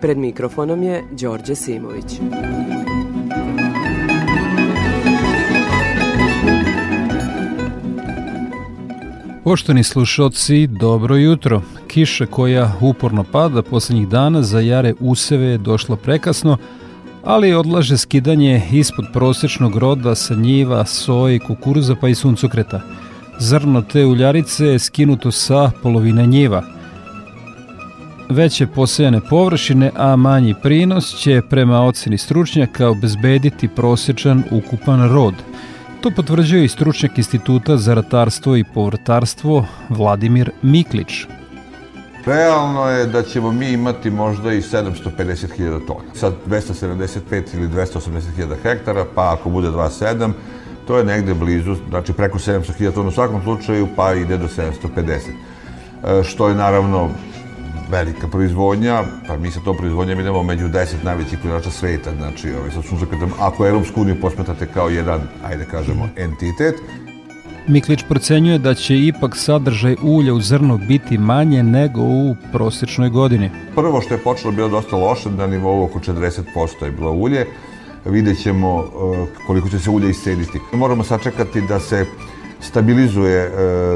Pred mikrofonom je Đorđe Simović. Poštovani slušalci, dobro jutro. Kiša koja uporno pada poslednjih dana za jare useve je došla prekasno, ali odlaže skidanje ispod prosečnog roda sa njiva, soje, kukuruza pa i suncokreta. Zrno te uljarice je skinuto sa polovine njiva. Veće posejane površine, a manji prinos će prema oceni stručnjaka obezbediti prosečan ukupan rod – To potvrđuje i stručnjak Instituta za ratarstvo i povrtarstvo Vladimir Miklić. Realno je da ćemo mi imati možda i 750.000 tona. Sad 275 ili 280.000 hektara, pa ako bude 2,7, to je negde blizu, znači preko 700.000 tona u svakom slučaju, pa ide do 750. E, što je naravno velika proizvodnja, pa mi sa to proizvodnjom idemo među 10 najvećih proizvođača sveta, znači ovaj, sa suncokrtom, ako Europsku uniju posmetate kao jedan, ajde kažemo, entitet, Miklić procenjuje da će ipak sadržaj ulja u zrnu biti manje nego u prosečnoj godini. Prvo što je počelo bilo dosta loše, na nivou oko 40% je bilo ulje, vidjet ćemo uh, koliko će se ulje iscediti. Moramo sačekati da se stabilizuje, e,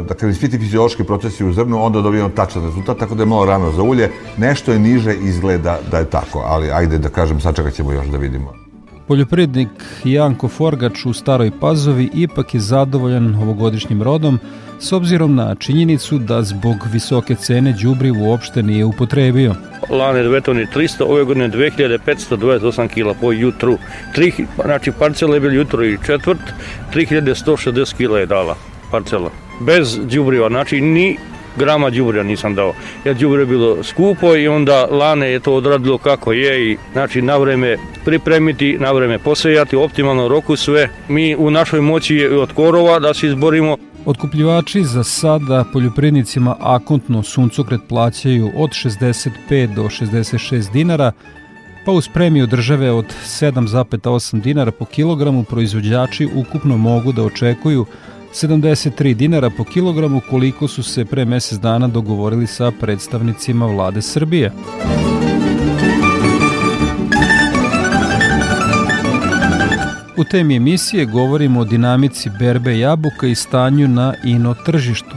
da kada ispiti fiziološki procesi u zrnu, onda dobijemo tačan rezultat, tako da je malo rano za ulje. Nešto je niže izgleda da je tako, ali ajde da kažem, sačekat ćemo još da vidimo. Poljoprivrednik Janko Forgač u Staroj Pazovi ipak je zadovoljan ovogodišnjim rodom, s obzirom na činjenicu da zbog visoke cene đubri uopšte nije upotrebio. Lane betoni 300, ove godine 2528 kila po jutru. Tri, znači parcela je bil jutro i četvrt, 3160 kila je dala parcela. Bez đubriva, znači ni grama đubrija nisam dao. Jer đubre je bilo skupo i onda lane je to odradilo kako je i znači na vreme pripremiti, na vreme posejati, optimalno roku sve. Mi u našoj moći je od korova da se izborimo Otkupljivači za sada poljoprivrednicima akontno suncokret plaćaju od 65 do 66 dinara, pa uz premiju države od 7,8 dinara po kilogramu proizvođači ukupno mogu da očekuju 73 dinara po kilogramu koliko su se pre mesec dana dogovorili sa predstavnicima vlade Srbije. U temi emisije govorimo o dinamici berbe jabuka i stanju na ino tržištu.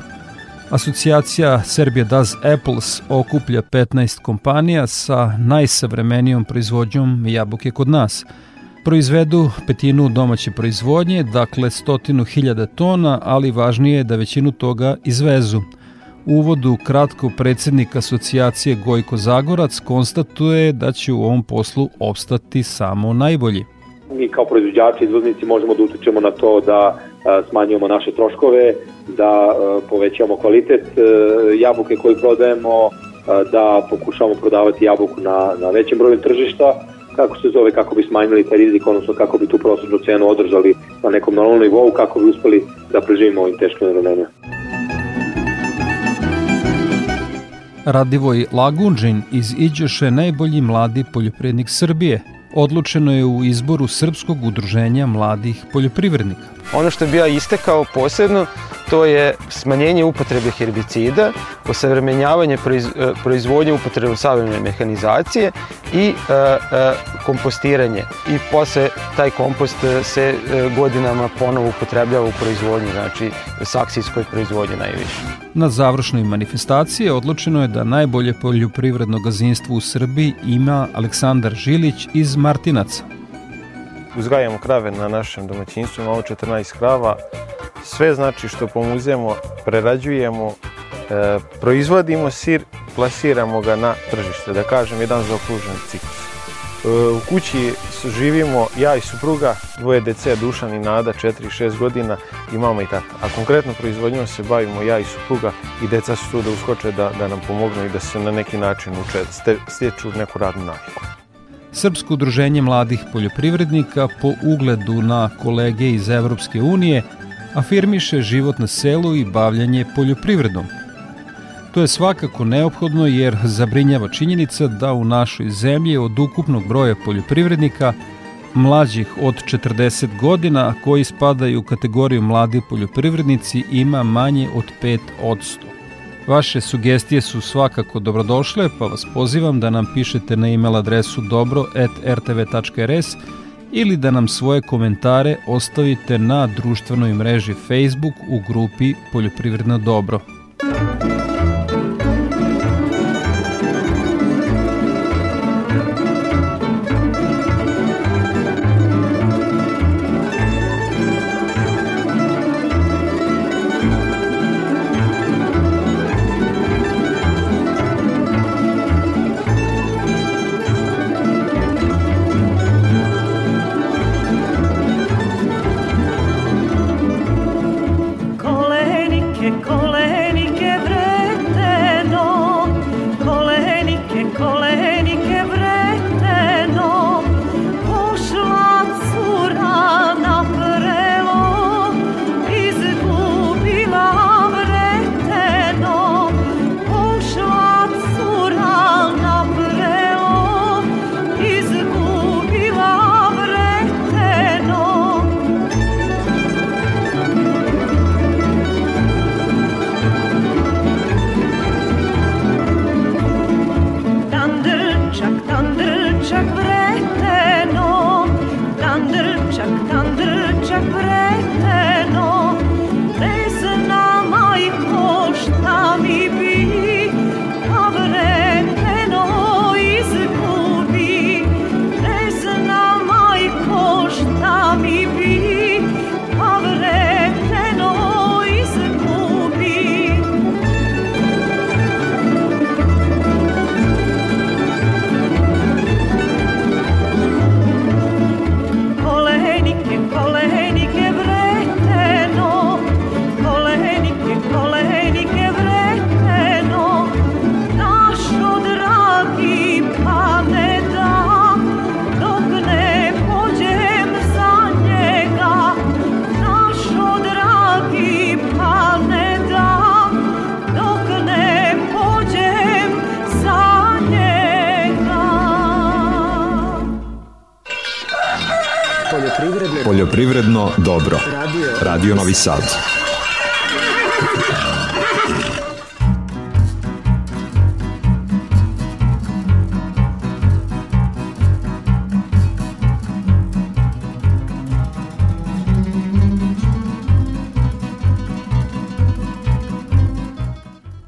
Asocijacija Serbia Does Apples okuplja 15 kompanija sa najsavremenijom proizvodnjom jabuke kod nas. Proizvedu petinu domaće proizvodnje, dakle stotinu hiljada tona, ali važnije je da većinu toga izvezu. U uvodu kratko predsednik asocijacije Gojko Zagorac konstatuje da će u ovom poslu opstati samo najbolji mi kao proizvođači, izvoznici možemo da utičemo na to da smanjujemo naše troškove, da povećamo kvalitet jabuke koju prodajemo, da pokušamo prodavati jabuku na, na većem broju tržišta, kako se zove, kako bi smanjili taj rizik, odnosno kako bi tu prosječnu cenu održali na nekom normalnom nivou, kako bi uspeli da preživimo ovim teškim vremenima. Radivoj Lagunđin iz Iđoše najbolji mladi poljoprivrednik Srbije – odlučeno je u izboru Srpskog udruženja mladih poljoprivrednika. Ono što bi ja istekao posebno, to je smanjenje upotrebe herbicida, osavremenjavanje e, proizvodnje upotrebom savremene mehanizacije i e, e, kompostiranje. I posle taj kompost se godinama ponovo upotrebljava u proizvodnji, znači saksijskoj proizvodnji najviše. Na završnoj manifestaciji odlučeno je da najbolje poljoprivredno gazinstvo u Srbiji ima Aleksandar Žilić iz Martinaca. Uzgajamo krave na našem domaćinstvu, imamo 14 krava, sve znači što pomuzemo, prerađujemo, e, proizvodimo sir, plasiramo ga na tržište, da kažem, jedan zaokružen ciklus. E, u kući živimo ja i supruga, dvoje dece, Dušan i Nada, 4-6 godina i mama i tata. A konkretno proizvodnjom se bavimo ja i supruga i deca su tu da uskoče da, da nam pomognu i da se na neki način uče, stječu neku radnu naviku. Srpsko udruženje mladih poljoprivrednika po ugledu na kolege iz Evropske unije afirmiše život na selu i bavljanje poljoprivredom. To je svakako neophodno jer zabrinjava činjenica da u našoj zemlji od ukupnog broja poljoprivrednika mlađih od 40 godina koji spadaju u kategoriju mladi poljoprivrednici ima manje od 5 odsto. Vaše sugestije su svakako dobrodošle, pa vas pozivam da nam pišete na e-mail adresu dobro.rtv.rs ili da nam svoje komentare ostavite na društvenoj mreži Facebook u grupi Poljoprivredno dobro. Poljoprivredno dobro. Radio Novi Sad.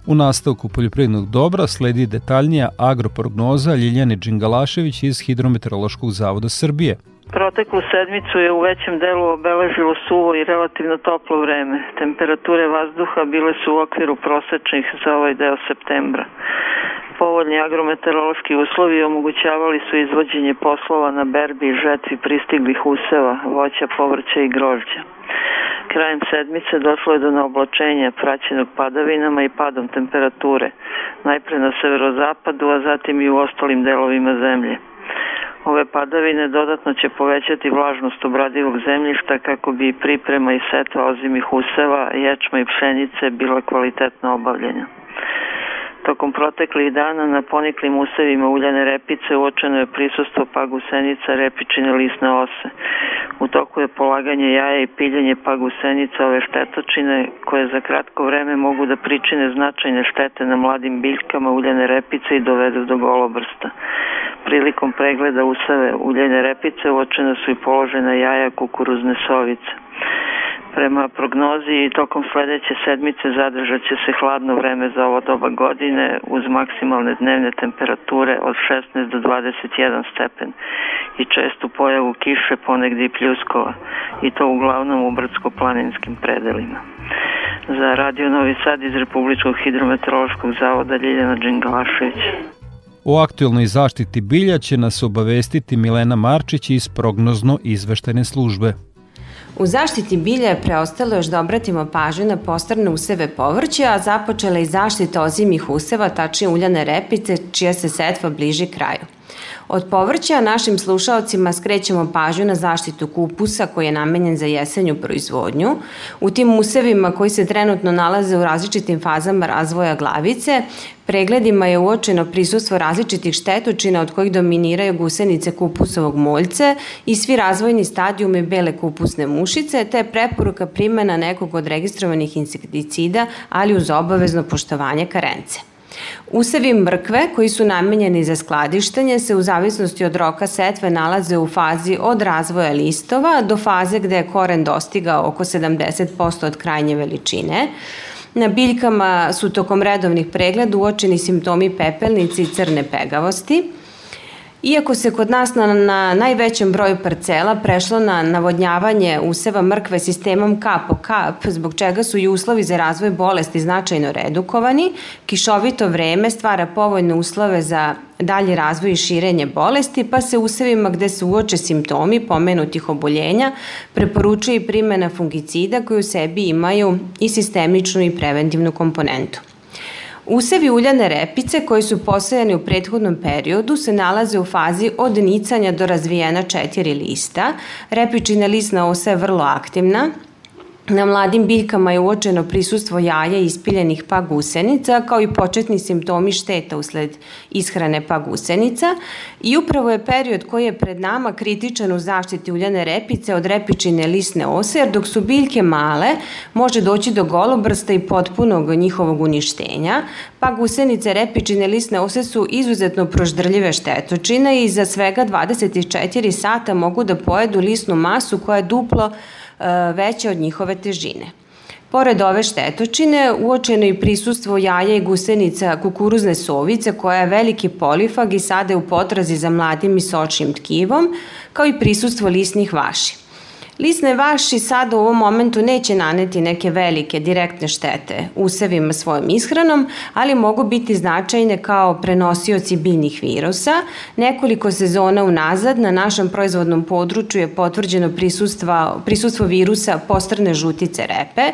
U nastavku poljoprivrednog dobra sledi detaljnija agroprognoza Ljiljane Đingalašević iz Hidrometeorološkog zavoda Srbije – Proteklu sedmicu je u većem delu obeležilo suvo i relativno toplo vreme. Temperature vazduha bile su u okviru prosečnih za ovaj deo septembra. Povoljni agrometeorološki uslovi omogućavali su izvođenje poslova na berbi i žetvi pristiglih useva, voća, povrća i grožđa. Krajem sedmice došlo je do naoblačenja praćenog padavinama i padom temperature, najpre na severozapadu, a zatim i u ostalim delovima zemlje. Ove padavine dodatno će povećati vlažnost obradivog zemljišta kako bi priprema i setva ozimih useva, ječma i pšenice bila kvalitetno obavljena. Tokom proteklih dana na poniklim usevima uljane repice uočeno je prisustvo pagusenica repičine lisne ose. U toku je polaganje jaja i piljenje pagusenica ove štetočine koje za kratko vreme mogu da pričine značajne štete na mladim biljkama uljane repice i dovedu do golobrsta. Prilikom pregleda usave uljene repice uočene su i položena jaja kukuruzne sovice. Prema prognozi tokom sledeće sedmice zadržat će se hladno vreme za ovo doba godine uz maksimalne dnevne temperature od 16 do 21 stepen i čestu pojavu kiše ponegde i pljuskova i to uglavnom u brdsko-planinskim predelima. Za Radio Novi Sad iz Republičkog hidrometeorološkog zavoda Ljiljana Đingalašević. O aktuelnoj zaštiti bilja će nas obavestiti Milena Marčić iz prognozno izveštajne službe. U zaštiti bilja je preostalo još da obratimo pažnju na postarne useve povrća, a započela i zaštita ozimih useva, tačnije uljane repice, čija se setva bliži kraju. Od povrća našim slušaocima skrećemo pažnju na zaštitu kupusa koji je namenjen za jesenju proizvodnju. U tim usevima koji se trenutno nalaze u različitim fazama razvoja glavice, pregledima je uočeno prisustvo različitih štetočina od kojih dominiraju gusenice kupusovog moljce i svi razvojni stadijumi bele kupusne mušice, te preporuka primjena nekog od registrovanih insekticida, ali uz obavezno poštovanje karence. Usevi mrkve koji su namenjeni za skladištenje se u zavisnosti od roka setve nalaze u fazi od razvoja listova do faze gde je koren dostigao oko 70% od krajnje veličine. Na biljkama su tokom redovnih pregleda uočeni simptomi pepelnice i crne pegavosti. Iako se kod nas na, na najvećem broju parcela prešlo na navodnjavanje useva mrkve sistemom kap po kap, zbog čega su i uslovi za razvoj bolesti značajno redukovani, kišovito vreme stvara povoljne uslove za dalji razvoj i širenje bolesti, pa se usevima gde se uoče simptomi pomenutih oboljenja preporučuje i primjena fungicida koji u sebi imaju i sistemičnu i preventivnu komponentu. Usevi uljane repice koji su posejani u prethodnom periodu se nalaze u fazi od nicanja do razvijena četiri lista. Repičina lisna osa je vrlo aktivna, Na mladim biljkama je uočeno prisustvo jaja ispiljenih pagusenica, kao i početni simptomi šteta usled ishrane pagusenica i upravo je period koji je pred nama kritičan u zaštiti uljane repice od repičine lisne ose, jer dok su biljke male, može doći do golobrsta i potpunog njihovog uništenja. Pagusenice repičine lisne ose su izuzetno proždrljive štetočine i za svega 24 sata mogu da pojedu lisnu masu koja je duplo E, veće od njihove težine. Pored ove štetočine, uočeno i prisustvo jaja i gusenica kukuruzne sovice koja je veliki polifag i sade u potrazi za mladim i sočnim tkivom, kao i prisustvo lisnih vaši. Lisne vaši sada u ovom momentu neće naneti neke velike direktne štete usevima svojom ishranom, ali mogu biti značajne kao prenosioci biljnih virusa. Nekoliko sezona unazad na našem proizvodnom području je potvrđeno prisustvo, prisustvo virusa postrne žutice repe.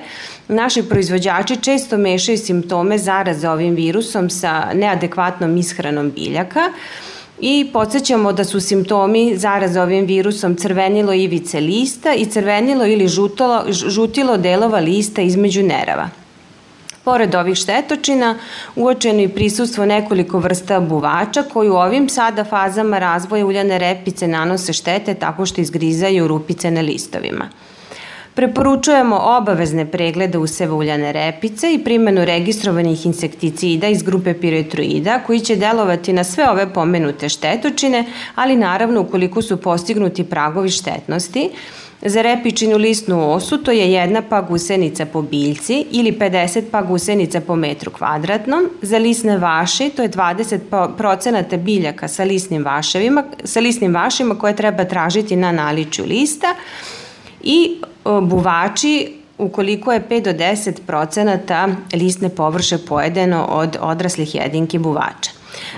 Naši proizvođači često mešaju simptome zaraze ovim virusom sa neadekvatnom ishranom biljaka i podsjećamo da su simptomi zaraze ovim virusom crvenilo ivice lista i crvenilo ili žutilo, žutilo delova lista između nerava. Pored ovih štetočina, uočeno je prisustvo nekoliko vrsta buvača koji u ovim sada fazama razvoja uljane repice nanose štete tako što izgrizaju rupice na listovima. Preporučujemo obavezne preglede useva uljane repice i primjenu registrovanih insekticida iz grupe piretroida koji će delovati na sve ove pomenute štetočine, ali naravno ukoliko su postignuti pragovi štetnosti, Za repičinu listnu osu to je jedna pa gusenica po biljci ili 50 pa gusenica po metru kvadratnom. Za lisne vaši to je 20 procenata biljaka sa lisnim vaševima, sa lisnim vašima koje treba tražiti na naličju lista i buvači ukoliko je 5 do 10 procenata listne površe pojedeno od odraslih jedinki buvača.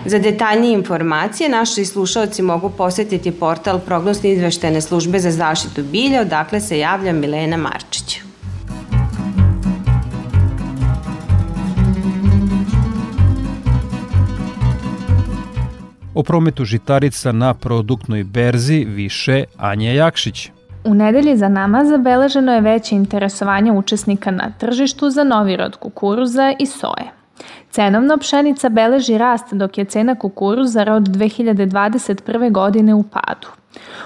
Za detaljnije informacije naši slušalci mogu posetiti portal prognosne izveštene službe za zaštitu bilja, odakle se javlja Milena Marčić. O prometu žitarica na produktnoj berzi više Anja Jakšić. U nedelji za nama zabeleženo je veće interesovanje učesnika na tržištu za novi rod kukuruza i soje. Cenovno pšenica beleži rast dok je cena kukuruza rod 2021. godine u padu.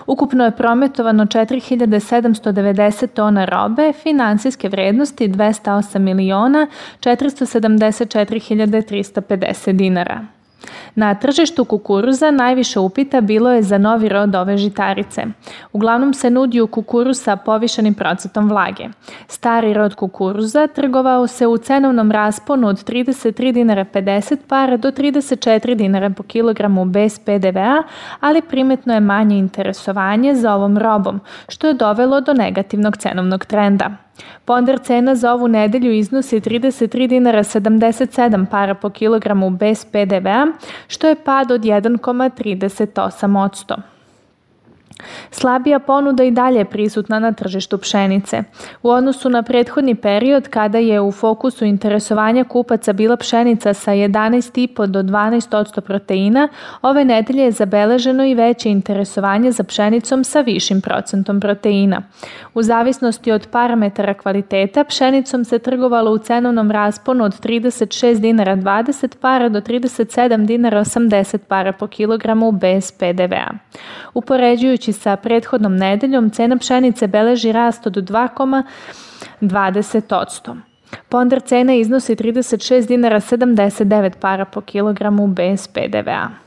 Ukupno je prometovano 4790 tona robe, finansijske vrednosti 208 miliona 474 350 dinara. Na tržištu kukuruza najviše upita bilo je za novi rod ove žitarice. Uglavnom se nudi u kukuruz sa povišenim procentom vlage. Stari rod kukuruza trgovao se u cenovnom rasponu od 33 dinara 50 para do 34 dinara po kilogramu bez PDV-a, ali primetno je manje interesovanje za ovom robom, što je dovelo do negativnog cenovnog trenda. Ponder cena za ovu nedelju iznosi 33 dinara 77 para po kilogramu bez PDV-a, što je pad od 1,38%. Slabija ponuda i dalje je prisutna na tržištu pšenice. U odnosu na prethodni period kada je u fokusu interesovanja kupaca bila pšenica sa 11,5 do 12% proteina, ove nedelje je zabeleženo i veće interesovanje za pšenicom sa višim procentom proteina. U zavisnosti od parametara kvaliteta, pšenicom se trgovalo u cenovnom rasponu od 36 dinara 20 para do 37 dinara 80 para po kilogramu bez PDV-a. Upoređujući sa prethodnom nedeljom, cena pšenice beleži rast od 2,20%. Ponder cena iznosi 36 dinara 79 para po kilogramu bez PDV-a.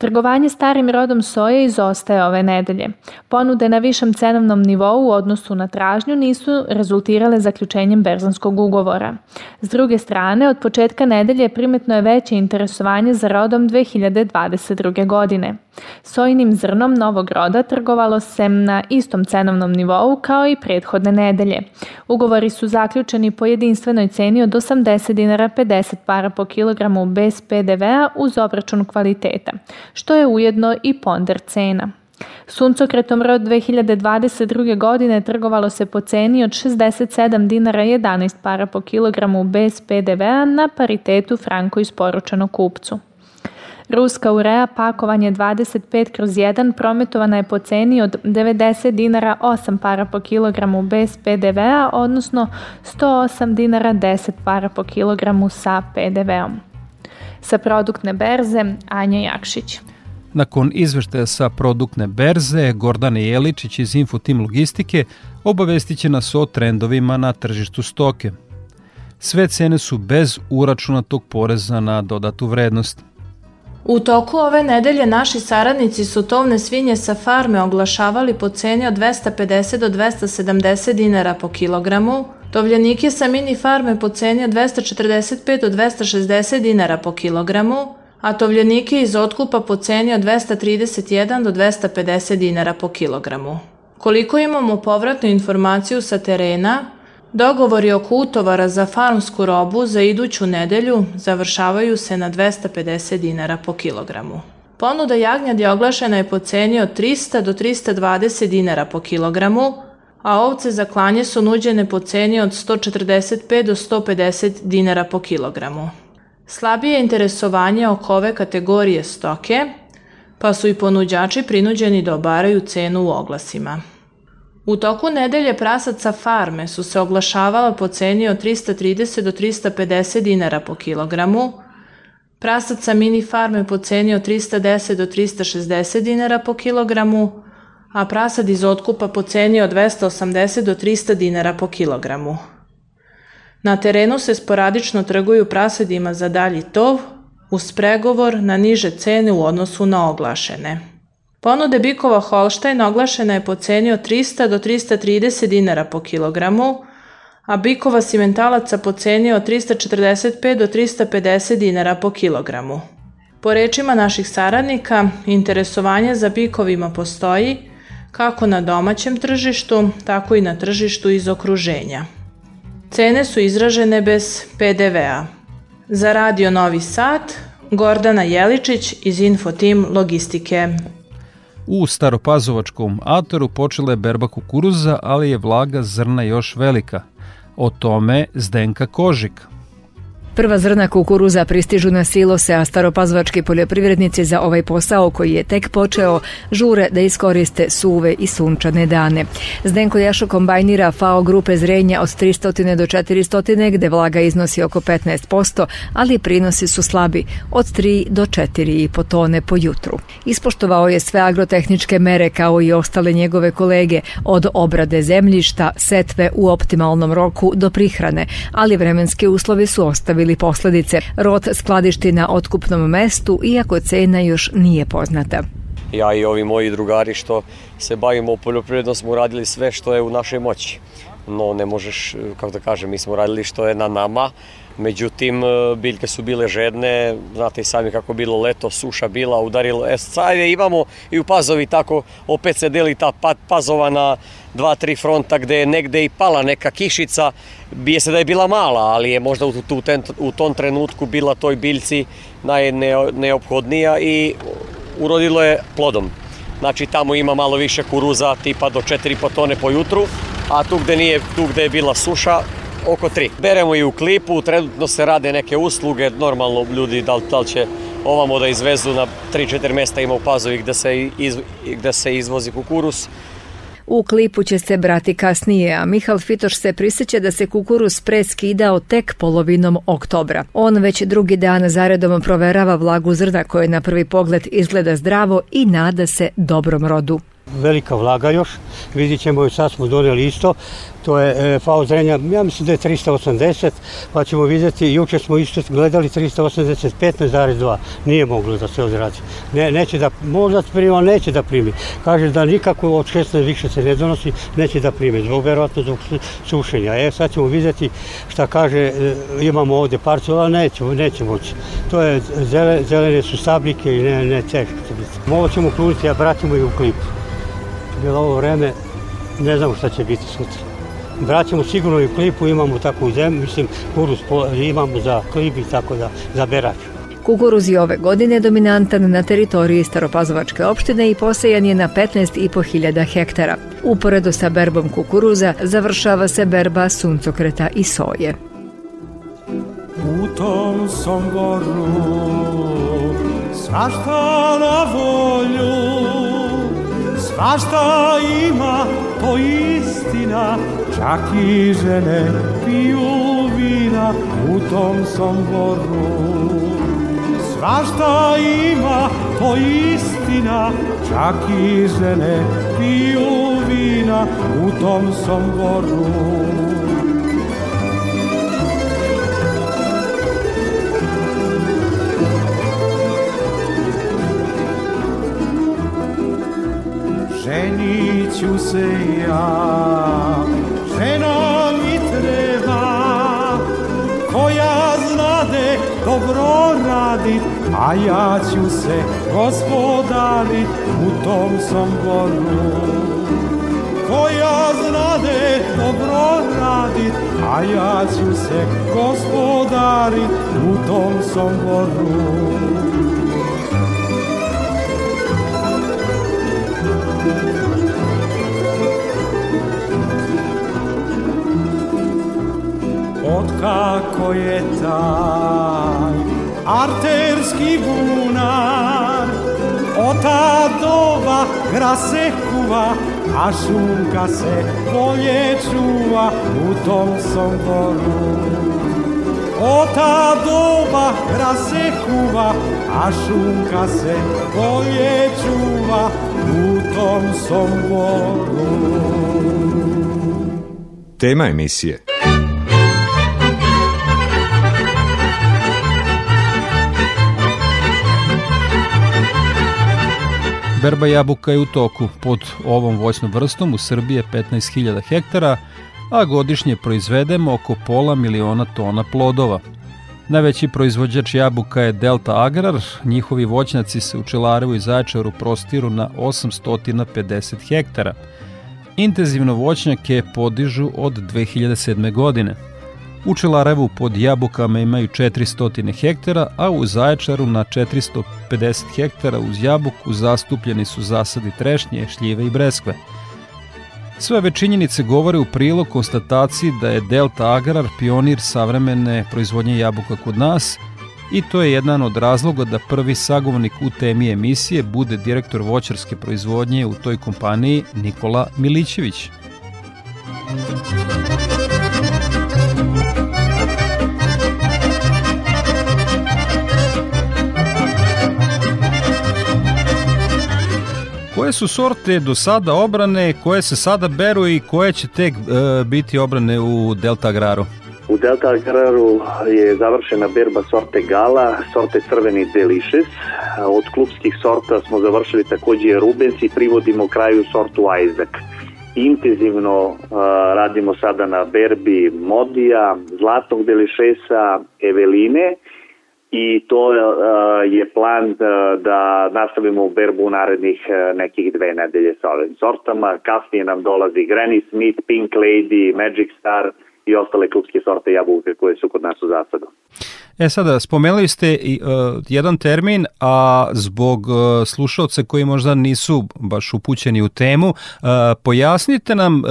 Trgovanje starim rodom soje izostaje ove nedelje. Ponude na višem cenovnom nivou u odnosu na tražnju nisu rezultirale zaključenjem berzanskog ugovora. S druge strane, od početka nedelje primetno je veće interesovanje za rodom 2022. godine. Sojinim zrnom novog roda trgovalo se na istom cenovnom nivou kao i prethodne nedelje. Ugovori su zaključeni po jedinstvenoj ceni od 80 dinara 50 para po kilogramu bez PDV-a uz obračun kvaliteta, što je ujedno i ponder cena. Suncokretom rod 2022. godine trgovalo se po ceni od 67 dinara 11 para po kilogramu bez PDV-a na paritetu franko isporučeno kupcu. Ruska urea pakovanje 25 kroz 1 prometovana je po ceni od 90 dinara 8 para po kilogramu bez PDV-a, odnosno 108 dinara 10 para po kilogramu sa PDV-om. Sa produktne berze Anja Jakšić. Nakon izveštaja sa produktne berze, Gordana Jeličić iz Infotim Logistike obavestit će nas o trendovima na tržištu stoke. Sve cene su bez uračunatog poreza na dodatu vrednost. U toku ove nedelje naši saradnici su tovne svinje sa farme oglašavali po ceni od 250 do 270 dinara po kilogramu, tovljenike sa mini farme po ceni od 245 do 260 dinara po kilogramu, a tovljenike iz otkupa po ceni od 231 do 250 dinara po kilogramu. Koliko imamo povratnu informaciju sa terena, Dogovori oko utovara za farmsku robu za iduću nedelju završavaju se na 250 dinara po kilogramu. Ponuda jagnjadi oglašena je po ceni od 300 do 320 dinara po kilogramu, a ovce za klanje su nuđene po ceni od 145 do 150 dinara po kilogramu. Slabije interesovanje oko ove kategorije stoke, pa su i ponuđači prinuđeni da obaraju cenu u oglasima. U toku nedelje prasaca farme su se oglašavala po ceni od 330 do 350 dinara po kilogramu, prasaca mini farme po ceni od 310 do 360 dinara po kilogramu, a prasad iz otkupa po ceni od 280 do 300 dinara po kilogramu. Na terenu se sporadično trguju prasadima za dalji tov, uz pregovor na niže cene u odnosu na oglašene. Ponude bikova Holštajn oglašena je po ceni od 300 do 330 dinara po kilogramu, a bikova simentalaca po ceni od 345 do 350 dinara po kilogramu. Po rečima naših saradnika, interesovanje za bikovima postoji kako na domaćem tržištu, tako i na tržištu iz okruženja. Cene su izražene bez PDV-a. Za Radio Novi Sad, Gordana Jeličić iz Infotim Logistike. U staropazovačkom atoru počela je berba kukuruza, ali je vlaga zrna još velika. O tome Zdenka Kožik. Prva zrna kukuruza pristižu na silose, a staropazvački poljoprivrednici za ovaj posao koji je tek počeo žure da iskoriste suve i sunčane dane. Zdenko Jašo kombajnira FAO grupe zrenja od 300 do 400 gde vlaga iznosi oko 15%, ali prinosi su slabi od 3 do 4,5 tone po jutru. Ispoštovao je sve agrotehničke mere kao i ostale njegove kolege od obrade zemljišta, setve u optimalnom roku do prihrane, ali vremenski uslovi su ostavili ili posledice. Rot skladišti na otkupnom mestu, iako cena još nije poznata. Ja i ovi moji drugari što se bavimo poljoprivredom smo uradili sve što je u našoj moći. No ne možeš, kako da kažem, mi smo radili što je na nama, Međutim, biljke su bile žedne, znate i sami kako bilo leto, suša bila, udarilo. E sad imamo i u Pazovi tako, opet se deli ta Pazova na dva, tri fronta gde je negde i pala neka kišica, bije se da je bila mala, ali je možda u, tu, u tom trenutku bila toj biljci najneophodnija i urodilo je plodom. Znači tamo ima malo više kuruza, tipa do 4,5 tone po jutru, a tu gde, nije, tu gde je bila suša, oko 3. Beremo i u klipu, trenutno se rade neke usluge, normalno ljudi da li, da li će ovamo da izvezu na 3-4 mesta ima u Pazovi gde se, iz, gde se izvozi kukuruz, U klipu će se brati kasnije, a Mihal Fitoš se prisjeća da se kukuruz preskidao tek polovinom oktobra. On već drugi dan zaredom proverava vlagu zrna koje na prvi pogled izgleda zdravo i nada se dobrom rodu. Velika vlaga još, vidit ćemo, sad smo doneli isto, to je e, FAO zrenja, ja mislim da je 380, pa ćemo vidjeti, juče smo isto gledali 380, 15,2, nije moglo da se odradi. Ne, neće da, možda primi, ali neće da primi. Kaže da nikako od 16 više se ne donosi, neće da primi, zbog verovatno zbog sušenja. E, sad ćemo vidjeti šta kaže, e, imamo ovde parcela, ali neće, neće moći. To je, zele, zelene su stabljike i ne, ne teško će biti. Ovo ćemo kluniti, a bratimo i u klipu jer ovo vreme ne znamo šta će biti sutra. Vraćamo sigurno i klipu, imamo takvu zemlju, mislim, kuruz imamo za klip i tako da, za berač. Kukuruz je ove godine dominantan na teritoriji Staropazovačke opštine i posejan je na 15.500 hektara. Uporedo sa berbom kukuruza završava se berba suncokreta i soje. U tom somboru svašta na volju Svašta ima, to istina, čak i žene piju vina u tom somboru. Svašta ima, to istina, čak i žene piju vina u tom somboru. Ženit ću se ja, žena mi treba, koja znade dobro radit, a ja ću se gospodarit u tom somboru. Koja znade dobro radit, a ja ću se gospodarit u tom somboru. Kako je taj arterski bunar Od ta doba gra se kuva, a šunka se bolje čuva u tom somboru. Od ta doba gra se kuva, a šunka se bolje čuva u tom somboru. Tema emisije Berba jabuka je u toku. Pod ovom voćnom vrstom u Srbiji je 15.000 hektara, a godišnje proizvedemo oko pola miliona tona plodova. Najveći proizvođač jabuka je Delta Agrar, njihovi voćnjaci se u Čelarevu i Zaječaru prostiru na 850 hektara. Intenzivno voćnjake podižu od 2007. godine. U Čelarevu pod jabukama imaju 400 hektara, a u Zaječaru na 450 hektara uz jabuku zastupljeni su zasadi trešnje, šljive i breskve. Sve ove činjenice govore u prilog konstataciji da je Delta Agrar pionir savremene proizvodnje jabuka kod nas i to je jedan od razloga da prvi sagovornik u temi emisije bude direktor voćarske proizvodnje u toj kompaniji Nikola Milićević. Muzika Koje su sorte do sada obrane, koje se sada beru i koje će tek e, biti obrane u Delta Agraru? U Delta Agraru je završena berba sorte Gala, sorte Crveni Delicious. Od klubskih sorta smo završili takođe Rubens i privodimo kraju sortu Isaac. Intenzivno uh, radimo sada na berbi Modija, Zlatnog Delišesa, Eveline i to je plan da nastavimo berbu narednih nekih dve nedelje sa ovim sortama. Kasnije nam dolazi Granny Smith, Pink Lady, Magic Star i ostale klubske sorte jabuke koje su kod nas u zasadu. E sada, spomenuli ste i, uh, jedan termin, a zbog uh, slušalce koji možda nisu baš upućeni u temu, uh, pojasnite nam uh,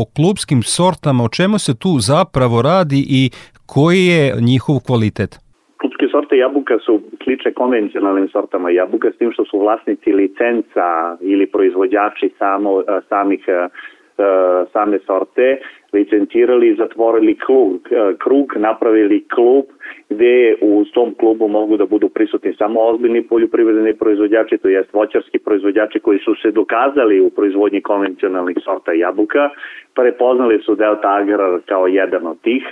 o klubskim sortama, o čemu se tu zapravo radi i koji je njihov kvalitet? Klubske sorte jabuka su slične konvencionalnim sortama jabuka, s tim što su vlasnici licenca ili proizvođači samo, samih same sorte licencirali zatvorili krug, krug, napravili klub gde u tom klubu mogu da budu prisutni samo ozbiljni poljoprivredni proizvođači, to jest voćarski proizvođači koji su se dokazali u proizvodnji konvencionalnih sorta jabuka, prepoznali su Delta Agrar kao jedan od tih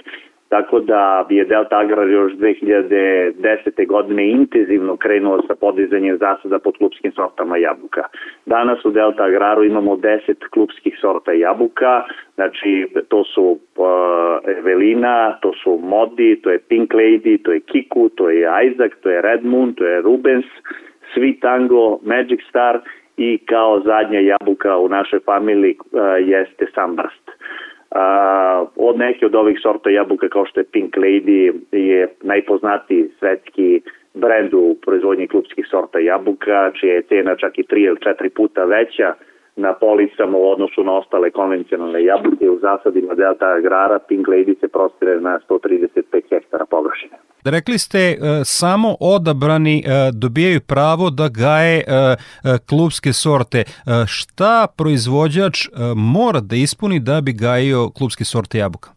Tako da je Delta Agrar još 2010. godine intenzivno krenuo sa podizanjem zasada pod klubskim sortama jabuka. Danas u Delta Agraru imamo 10 klubskih sorta jabuka, znači to su uh, Evelina, to su Modi, to je Pink Lady, to je Kiku, to je Isaac, to je Red Moon, to je Rubens, Sweet Tango, Magic Star i kao zadnja jabuka u našoj familiji uh, jeste Sunburst. A, od neke od ovih sorta jabuka kao što je Pink Lady je najpoznatiji svetski brend u proizvodnji klubskih sorta jabuka, čija je cena čak i 3 ili 4 puta veća na policama u odnosu na ostale konvencionalne jabuke u zasadima Delta Agrara Pink Lady se prostire na 135 hektara površine. Rekli ste e, samo odabrani e, dobijaju pravo da gaje e, klubske sorte. Šta proizvođač mora da ispuni da bi gajio klubske sorte jabuka?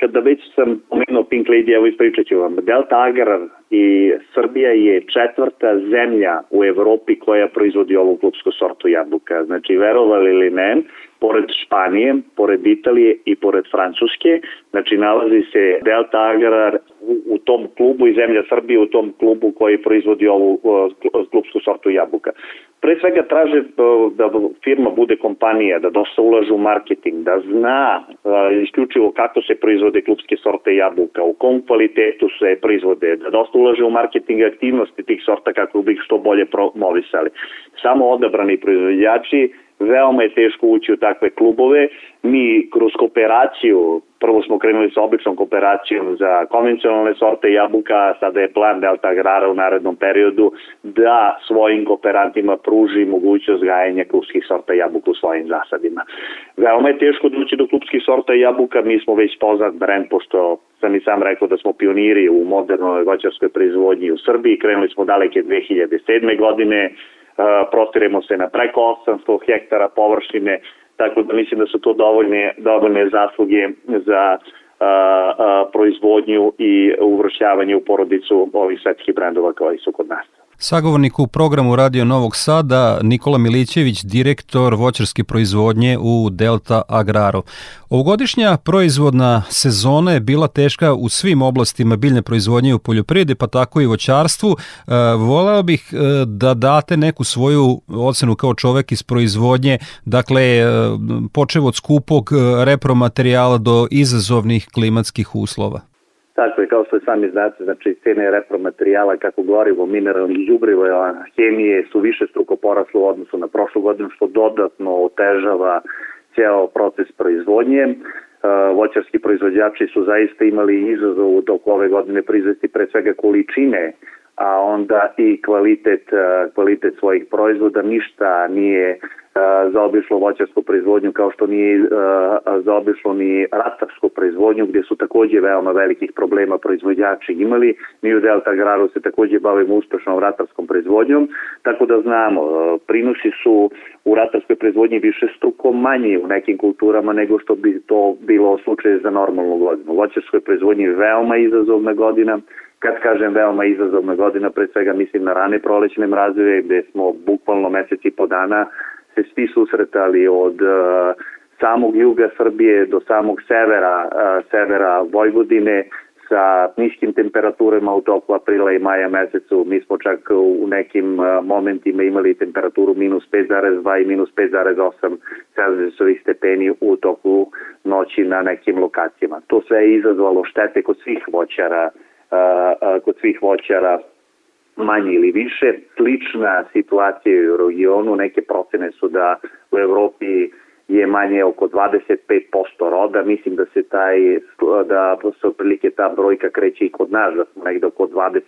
Kada već sam pomenuo Pink Lady, evo ispričat ću vam. Delta Agrar i Srbija je četvrta zemlja u Evropi koja proizvodi ovu klubsku sortu jabuka. Znači, verovali ili ne, pored Španije, pored Italije i pored Francuske, znači nalazi se Delta Agrar u, u tom klubu i zemlja Srbije u tom klubu koji proizvodi ovu klubsku sortu jabuka. Pre svega traže da firma bude kompanija, da dosta ulaže u marketing, da zna isključivo kako se proizvode klubske sorte jabuka, u kom kvalitetu se proizvode, da dosta ulaže u marketing aktivnosti tih sorta kako bi ih što bolje promovisali. Samo odabrani proizvođači veoma je teško ući u takve klubove. Mi kroz kooperaciju, prvo smo krenuli sa običnom kooperacijom za konvencionalne sorte jabuka, sada je plan Delta Agrara u narednom periodu da svojim kooperantima pruži mogućnost gajanja klubskih sorta jabuka u svojim zasadima. Veoma je teško doći do klubskih sorta jabuka, mi smo već poznat brend, pošto sam i sam rekao da smo pioniri u modernoj voćarskoj proizvodnji u Srbiji, krenuli smo daleke 2007. godine, prostiremo se na preko 800 hektara površine, tako da mislim da su to dovoljne, dovoljne zasluge za a, a, proizvodnju i uvršćavanje u porodicu ovih svetskih brendova koji su kod nas. Sagovornik u programu Radio Novog Sada Nikola Milićević, direktor voćarske proizvodnje u Delta Agraru. Ovogodišnja proizvodna sezona je bila teška u svim oblastima biljne proizvodnje u poljoprivredi, pa tako i voćarstvu. E, voleo bih e, da date neku svoju ocenu kao čovek iz proizvodnje, dakle e, počev od skupog repromaterijala do izazovnih klimatskih uslova. Tako je, kao što sami znate, znači cene repromaterijala kako gorivo, mineralnih đubriva, hemije su više struko porasle u odnosu na prošlu godinu, što dodatno otežava ceo proces proizvodnje. Voćarski proizvođači su zaista imali izazov u toku ove godine proizvesti pre svega količine a onda i kvalitet, kvalitet svojih proizvoda, ništa nije zaobišlo voćarsku proizvodnju kao što nije zaobišlo ni ratarsku proizvodnju gdje su takođe veoma velikih problema proizvođači imali. Mi u Delta Agraru se takođe bavimo uspešnom ratarskom proizvodnjom, tako da znamo, prinosi su u ratarskoj proizvodnji više struko manji u nekim kulturama nego što bi to bilo slučaj za normalnu godinu. U voćarskoj proizvodnji veoma izazovna godina, kad kažem veoma izazovna godina, pre svega mislim na rane prolećne mrazeve gde smo bukvalno meseci po dana se svi susretali od uh, samog juga Srbije do samog severa, uh, severa Vojvodine sa niskim temperaturama u toku aprila i maja mesecu. Mi smo čak u nekim uh, momentima imali temperaturu minus 5,2 i minus 5,8 Celzijusovih stepeni u toku noći na nekim lokacijama. To sve je izazvalo štete kod svih voćara, kod svih voćara manje ili više. Slična situacija u regionu, neke procene su da u Evropi je manje oko 25% roda. Mislim da se taj da se otprilike ta brojka kreće i kod nas, da smo negde oko 25%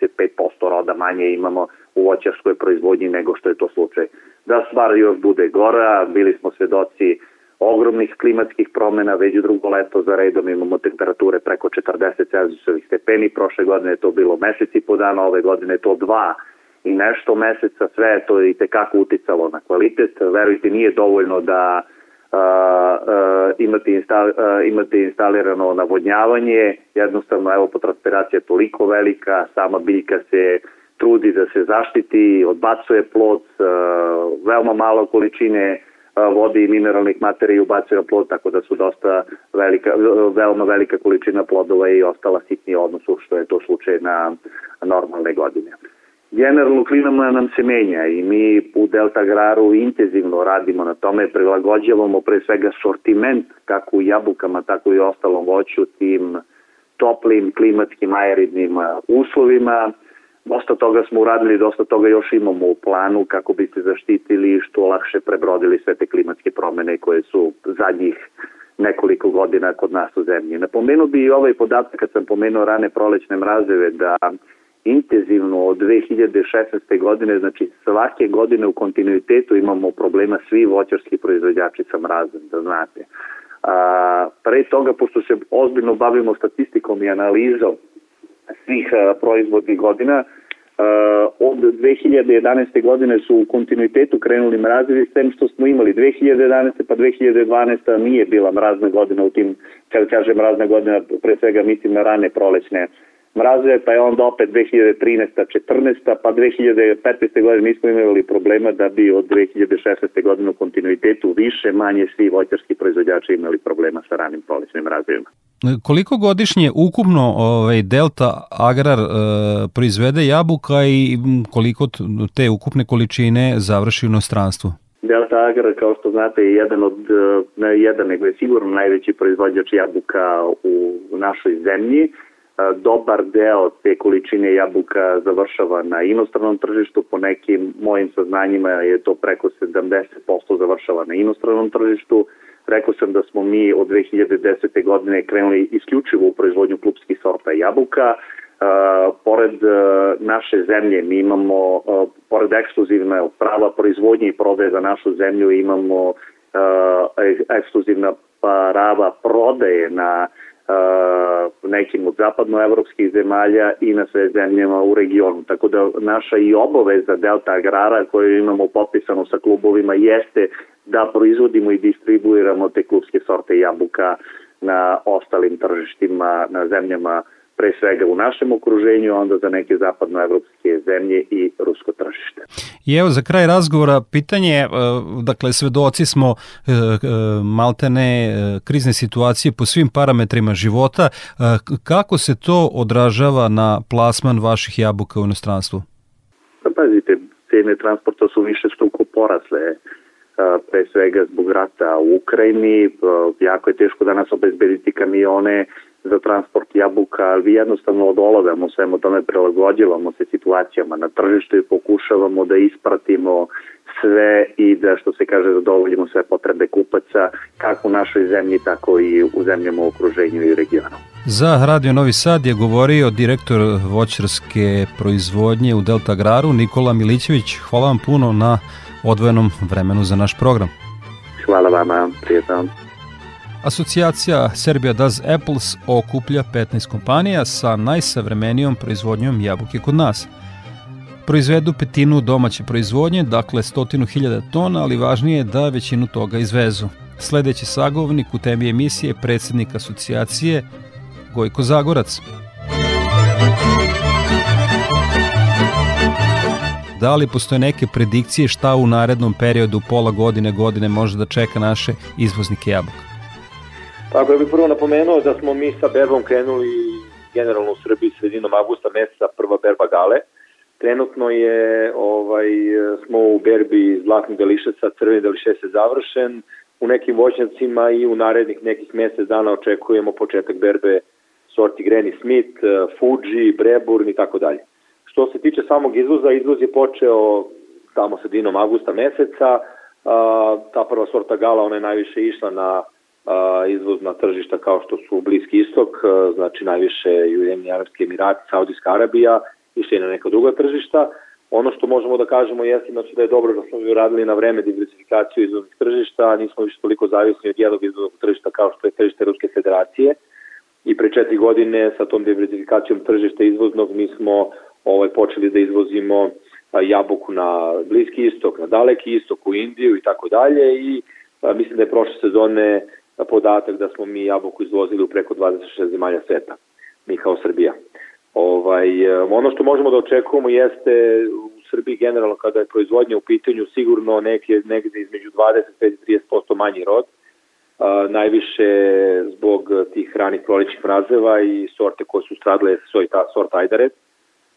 roda manje imamo u voćarskoj proizvodnji nego što je to slučaj. Da stvar još bude gora, bili smo svedoci ogromnih klimatskih promena, već drugo leto za redom imamo temperature preko 40 Celzijusovih stepeni, prošle godine je to bilo mesec i po dana, ove godine je to dva i nešto meseca, sve je to i tekako uticalo na kvalitet. Verujte, nije dovoljno da uh, uh, imate, instal, uh, imate instalirano navodnjavanje, jednostavno evo transpiracija je toliko velika, sama biljka se trudi da se zaštiti, odbacuje plod, uh, veoma malo količine vode i mineralnih materija ubacuje na plod, tako da su dosta velika, veoma velika količina plodova i ostala sitnija odnosu što je to slučaj na normalne godine. Generalno klima nam se menja i mi u Delta Agraru intenzivno radimo na tome, prilagođavamo pre svega sortiment kako u jabukama, tako i u ostalom voću tim toplim klimatskim aeridnim uslovima. Dosta toga smo uradili, dosta toga još imamo u planu kako bi se zaštitili i što lakše prebrodili sve te klimatske promene koje su zadnjih nekoliko godina kod nas u zemlji. Napomenuo bi i ovaj podatak kad sam pomenuo rane prolećne mrazeve da intenzivno od 2016. godine, znači svake godine u kontinuitetu imamo problema svi voćarski proizvođači sa mrazom, da znate. A, pre toga, pošto se ozbiljno bavimo statistikom i analizom svih a, proizvodnih godina, Uh, od 2011. godine su u kontinuitetu krenuli mrazevi, s tem što smo imali 2011. pa 2012. nije bila mrazna godina u tim, kad kažem mrazna godina, pre svega mislim na rane prolećne uh, mrazeve, pa je onda opet 2013. 14. pa 2015. godine nismo imali problema da bi od 2016. godine u kontinuitetu više manje svi voćarski proizvođači imali problema sa ranim prolećnim mrazevima. Koliko godišnje ukupno ovaj, Delta Agrar e, proizvede jabuka i koliko te ukupne količine završi u inostranstvu? Delta Agrar, kao što znate, je jedan od, ne jedan, nego je sigurno najveći proizvođač jabuka u našoj zemlji dobar deo te količine jabuka završava na inostranom tržištu, po nekim mojim saznanjima je to preko 70% završava na inostranom tržištu. Rekao sam da smo mi od 2010. godine krenuli isključivo u proizvodnju klubskih sorta jabuka. Uh, pored uh, naše zemlje mi imamo, pored ekskluzivne prava proizvodnje i prodaje za našu zemlju, imamo ekskluzivna prava prodaje na uh, nekim od zapadnoevropskih zemalja i na sve zemljama u regionu. Tako da naša i obaveza Delta Agrara koju imamo potpisano sa klubovima jeste da proizvodimo i distribuiramo te klubske sorte jabuka na ostalim tržištima, na zemljama pre svega u našem okruženju, onda za neke zapadnoevropske zemlje i rusko tržište. I evo za kraj razgovora pitanje, e, dakle svedoci smo e, e, maltene krizne situacije po svim parametrima života, kako se to odražava na plasman vaših jabuka u inostranstvu? Pa pazite, cene transporta su više struko porasle pre svega zbog rata u Ukrajini, jako je teško danas obezbediti kamione za transport jabuka, ali vi jednostavno odolavamo svemu tome, prilagođavamo se situacijama na tržištu i pokušavamo da ispratimo sve i da, što se kaže, zadovoljimo sve potrebe kupaca, kako u našoj zemlji, tako i u zemljama u okruženju i regionu. Za Radio Novi Sad je govorio direktor voćarske proizvodnje u Delta Agraru Nikola Milićević. Hvala vam puno na odvojenom vremenu za naš program. Hvala vama, prijetno. Asocijacija Serbia Does Apples okuplja 15 kompanija sa najsavremenijom proizvodnjom jabuke kod nas. Proizvedu petinu domaće proizvodnje, dakle stotinu hiljada tona, ali važnije je da većinu toga izvezu. Sledeći sagovnik u temi emisije je predsednik asocijacije Gojko Zagorac. Da li postoje neke predikcije šta u narednom periodu pola godine, godine može da čeka naše izvoznike jabuka? Tako ja bih prvo napomenuo da smo mi sa berbom krenuli generalno u Srbiji sredinom avgusta meseca prva berba gale. Trenutno je ovaj smo u berbi zlatni delišeca, crveni delišes je završen. U nekim voćnjacima i u narednih nekih mesec dana očekujemo početak berbe sorti Granny Smith, Fuji, Breburn i tako dalje. Što se tiče samog izvoza, izvoz je počeo tamo sredinom avgusta meseca, ta prva sorta gala, ona je najviše išla na izvozna tržišta kao što su Bliski istok, znači najviše Ujedinjeni Arabski Emirati, Saudijska Arabija, išli na neka druga tržišta. Ono što možemo da kažemo jeste znači, da je dobro da smo uradili na vreme diversifikaciju izvoznih tržišta, nismo više toliko zavisni od jednog izvoznog tržišta kao što je tržište Ruske federacije i pre četiri godine sa tom diversifikacijom tržišta izvoznog mi smo ovaj, počeli da izvozimo jabuku na Bliski istok, na Daleki istok, u Indiju i tako dalje i mislim da je prošle sezone podatak da smo mi jabuku izvozili u preko 26 zemalja sveta, mi kao Srbija. Ovaj, ono što možemo da očekujemo jeste u Srbiji generalno kada je proizvodnja u pitanju sigurno neki, negde između 25 i 30% manji rod, a, najviše zbog tih ranih prolećnih mrazeva i sorte koje su stradile ta sorta Ajdaret,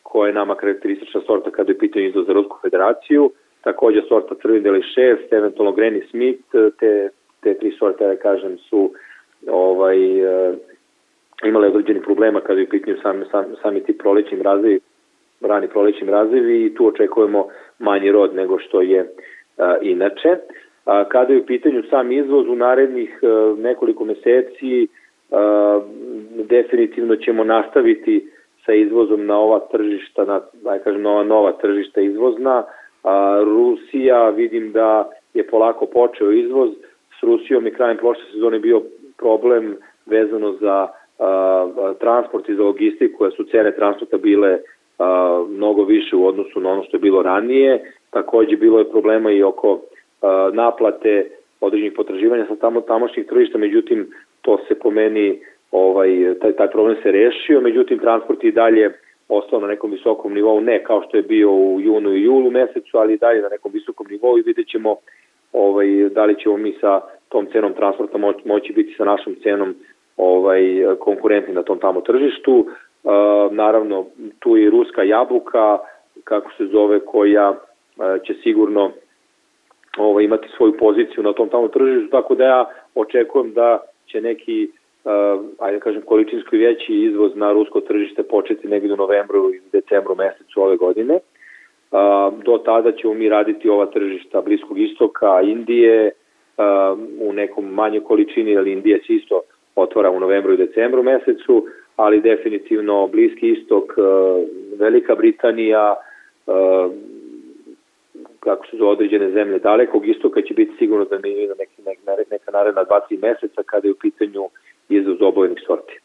koja je nama karakteristična sorta kada je pitanje izvoz za Rusku federaciju, takođe sorta Crveni deli 6, eventualno Granny Smith, te, te tri sorte, da kažem, su ovaj, uh, imale određeni problema kada je u pitanju sami, sami, sami ti prolećni mrazevi, rani prolećni mrazevi i tu očekujemo manji rod nego što je uh, inače. A, kada je u pitanju sam izvoz u narednih uh, nekoliko meseci, uh, definitivno ćemo nastaviti sa izvozom na ova tržišta, na, da kažem, nova, nova tržišta izvozna. A, Rusija vidim da je polako počeo izvoz. S Rusijom je krajem prošle sezone bio problem vezano za a, transport i za logistiku, jer su cene transporta bile a, mnogo više u odnosu na ono što je bilo ranije. Takođe bilo je problema i oko a, naplate određenih potraživanja sa tamo tamošnjih tržišta, međutim to se po meni ovaj, taj, taj problem se rešio, međutim transport i dalje ostao na nekom visokom nivou, ne kao što je bio u junu i julu mesecu, ali i dalje na nekom visokom nivou i vidjet ćemo ovaj, da li ćemo mi sa tom cenom transporta moći, biti sa našom cenom ovaj, konkurentni na tom tamo tržištu. E, naravno, tu je ruska jabuka, kako se zove, koja e, će sigurno ovaj, imati svoju poziciju na tom tamo tržištu, tako da ja očekujem da će neki uh, ajde da kažem, količinski veći izvoz na rusko tržište početi negdje u novembru i decembru mesecu ove godine. Uh, do tada ćemo mi raditi ova tržišta Bliskog istoka, Indije, uh, u nekom manje količini, ali Indija će isto otvara u novembru i decembru mesecu, ali definitivno Bliski istok, uh, Velika Britanija, uh, kako su određene zemlje dalekog istoka će biti sigurno da mi na neki, neka, naredna 2-3 meseca kada je u pitanju izvoz obojenih sorti. E,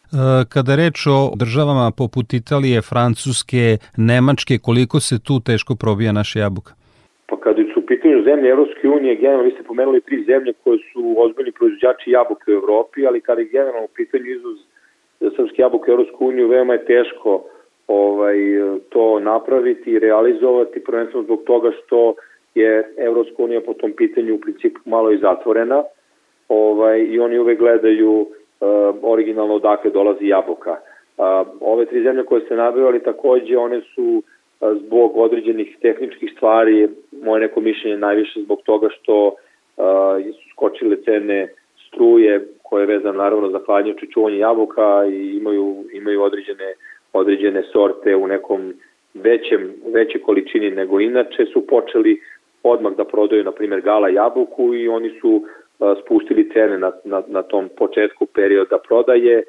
kada reč o državama poput Italije, Francuske, Nemačke, koliko se tu teško probija naša jabuka? Pa kada su u pitanju zemlje Evropske unije, generalno vi ste pomenuli tri zemlje koje su ozbiljni proizvođači jabuke u Evropi, ali kada je generalno u pitanju izvoz srpske jabuke u Evropsku uniju, veoma je teško ovaj, to napraviti i realizovati, prvenstveno zbog toga što je Evropska unija po tom pitanju u principu malo i zatvorena ovaj, i oni uvek gledaju originalno odakle dolazi jabuka. Uh, ove tri zemlje koje ste nabavili takođe, one su uh, zbog određenih tehničkih stvari, moje neko mišljenje najviše zbog toga što su skočile cene struje koje je vezano naravno za hladnje čučuvanje jabuka i imaju, imaju određene, određene sorte u nekom većem, veće količini nego inače su počeli odmah da prodaju, na primjer, gala jabuku i oni su spustili cene na, na, na tom početku perioda prodaje,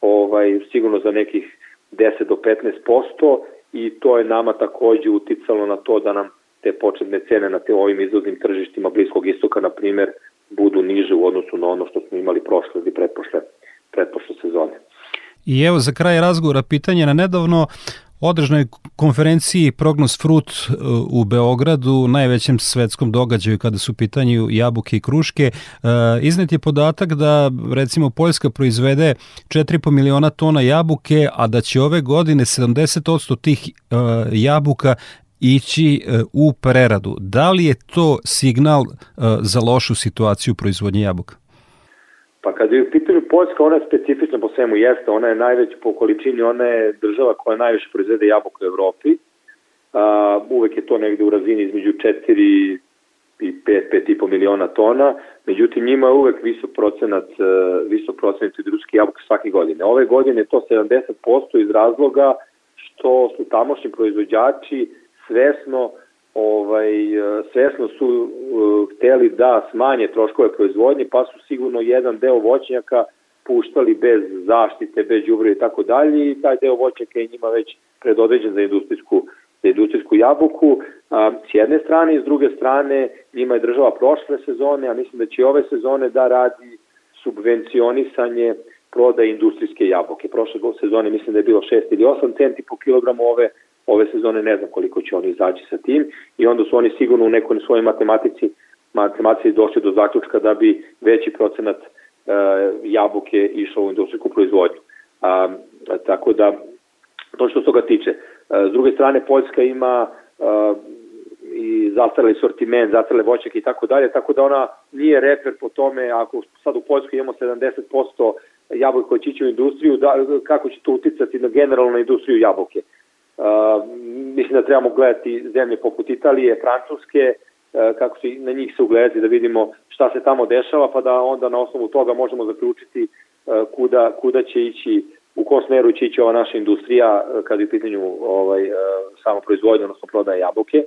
ovaj, sigurno za nekih 10 do 15% i to je nama takođe uticalo na to da nam te početne cene na te ovim izvoznim tržištima Bliskog istoka, na primer, budu niže u odnosu na ono što smo imali prošle ili pretpošle, pretpošle sezone. I evo za kraj razgovora pitanje na nedavno održnoj konferenciji Prognos Fruit uh, u Beogradu, najvećem svetskom događaju kada su u pitanju jabuke i kruške, uh, iznet je podatak da recimo Poljska proizvede 4,5 miliona tona jabuke, a da će ove godine 70% tih uh, jabuka ići u preradu. Da li je to signal za lošu situaciju u proizvodnji jabuka? Pa kad je u pitanju Poljska, ona je specifična po svemu jeste, ona je najveća po količini, ona je država koja najviše proizvede jabuka u Evropi. Uh, uvek je to negde u razini između 4 i 5, 5,5 miliona tona, međutim njima je uvek visok procenat, uh, visok procenat od ruske jabuke svake godine. Ove godine je to 70% iz razloga što su tamošnji proizvođači svesno ovaj, svesno su uh, hteli da smanje troškove proizvodnje, pa su sigurno jedan deo voćnjaka puštali bez zaštite, bez đubriva i tako dalje i taj deo voćnjaka je njima već predodređen za industrijsku za industrijsku jabuku. A, s jedne strane i s druge strane njima je država prošle sezone, a mislim da će ove sezone da radi subvencionisanje prodaje industrijske jabuke. Prošle sezone mislim da je bilo 6 ili 8 centi po kilogramu, ove ove sezone ne znam koliko će oni izaći sa tim i onda su oni sigurno u nekoj svojoj matematici matematici došli do zaključka da bi veći procenat e, jabuke išao u industrijsku proizvodnju. A, tako da, to što se toga tiče. A, s druge strane, Poljska ima a, i zastarali sortiment, zastarale voćake i tako dalje, tako da ona nije reper po tome, ako sad u Poljskoj imamo 70% jabuke koje će ići u industriju, da, kako će to uticati na generalnu industriju jabuke. Uh, mislim da trebamo gledati zemlje poput Italije, Francuske, uh, kako se na njih se ugledati da vidimo šta se tamo dešava, pa da onda na osnovu toga možemo zaključiti uh, kuda, kuda će ići, u kom smeru će ići ova naša industrija kada je u pitanju ovaj, samo proizvodnje, odnosno prodaje jabuke.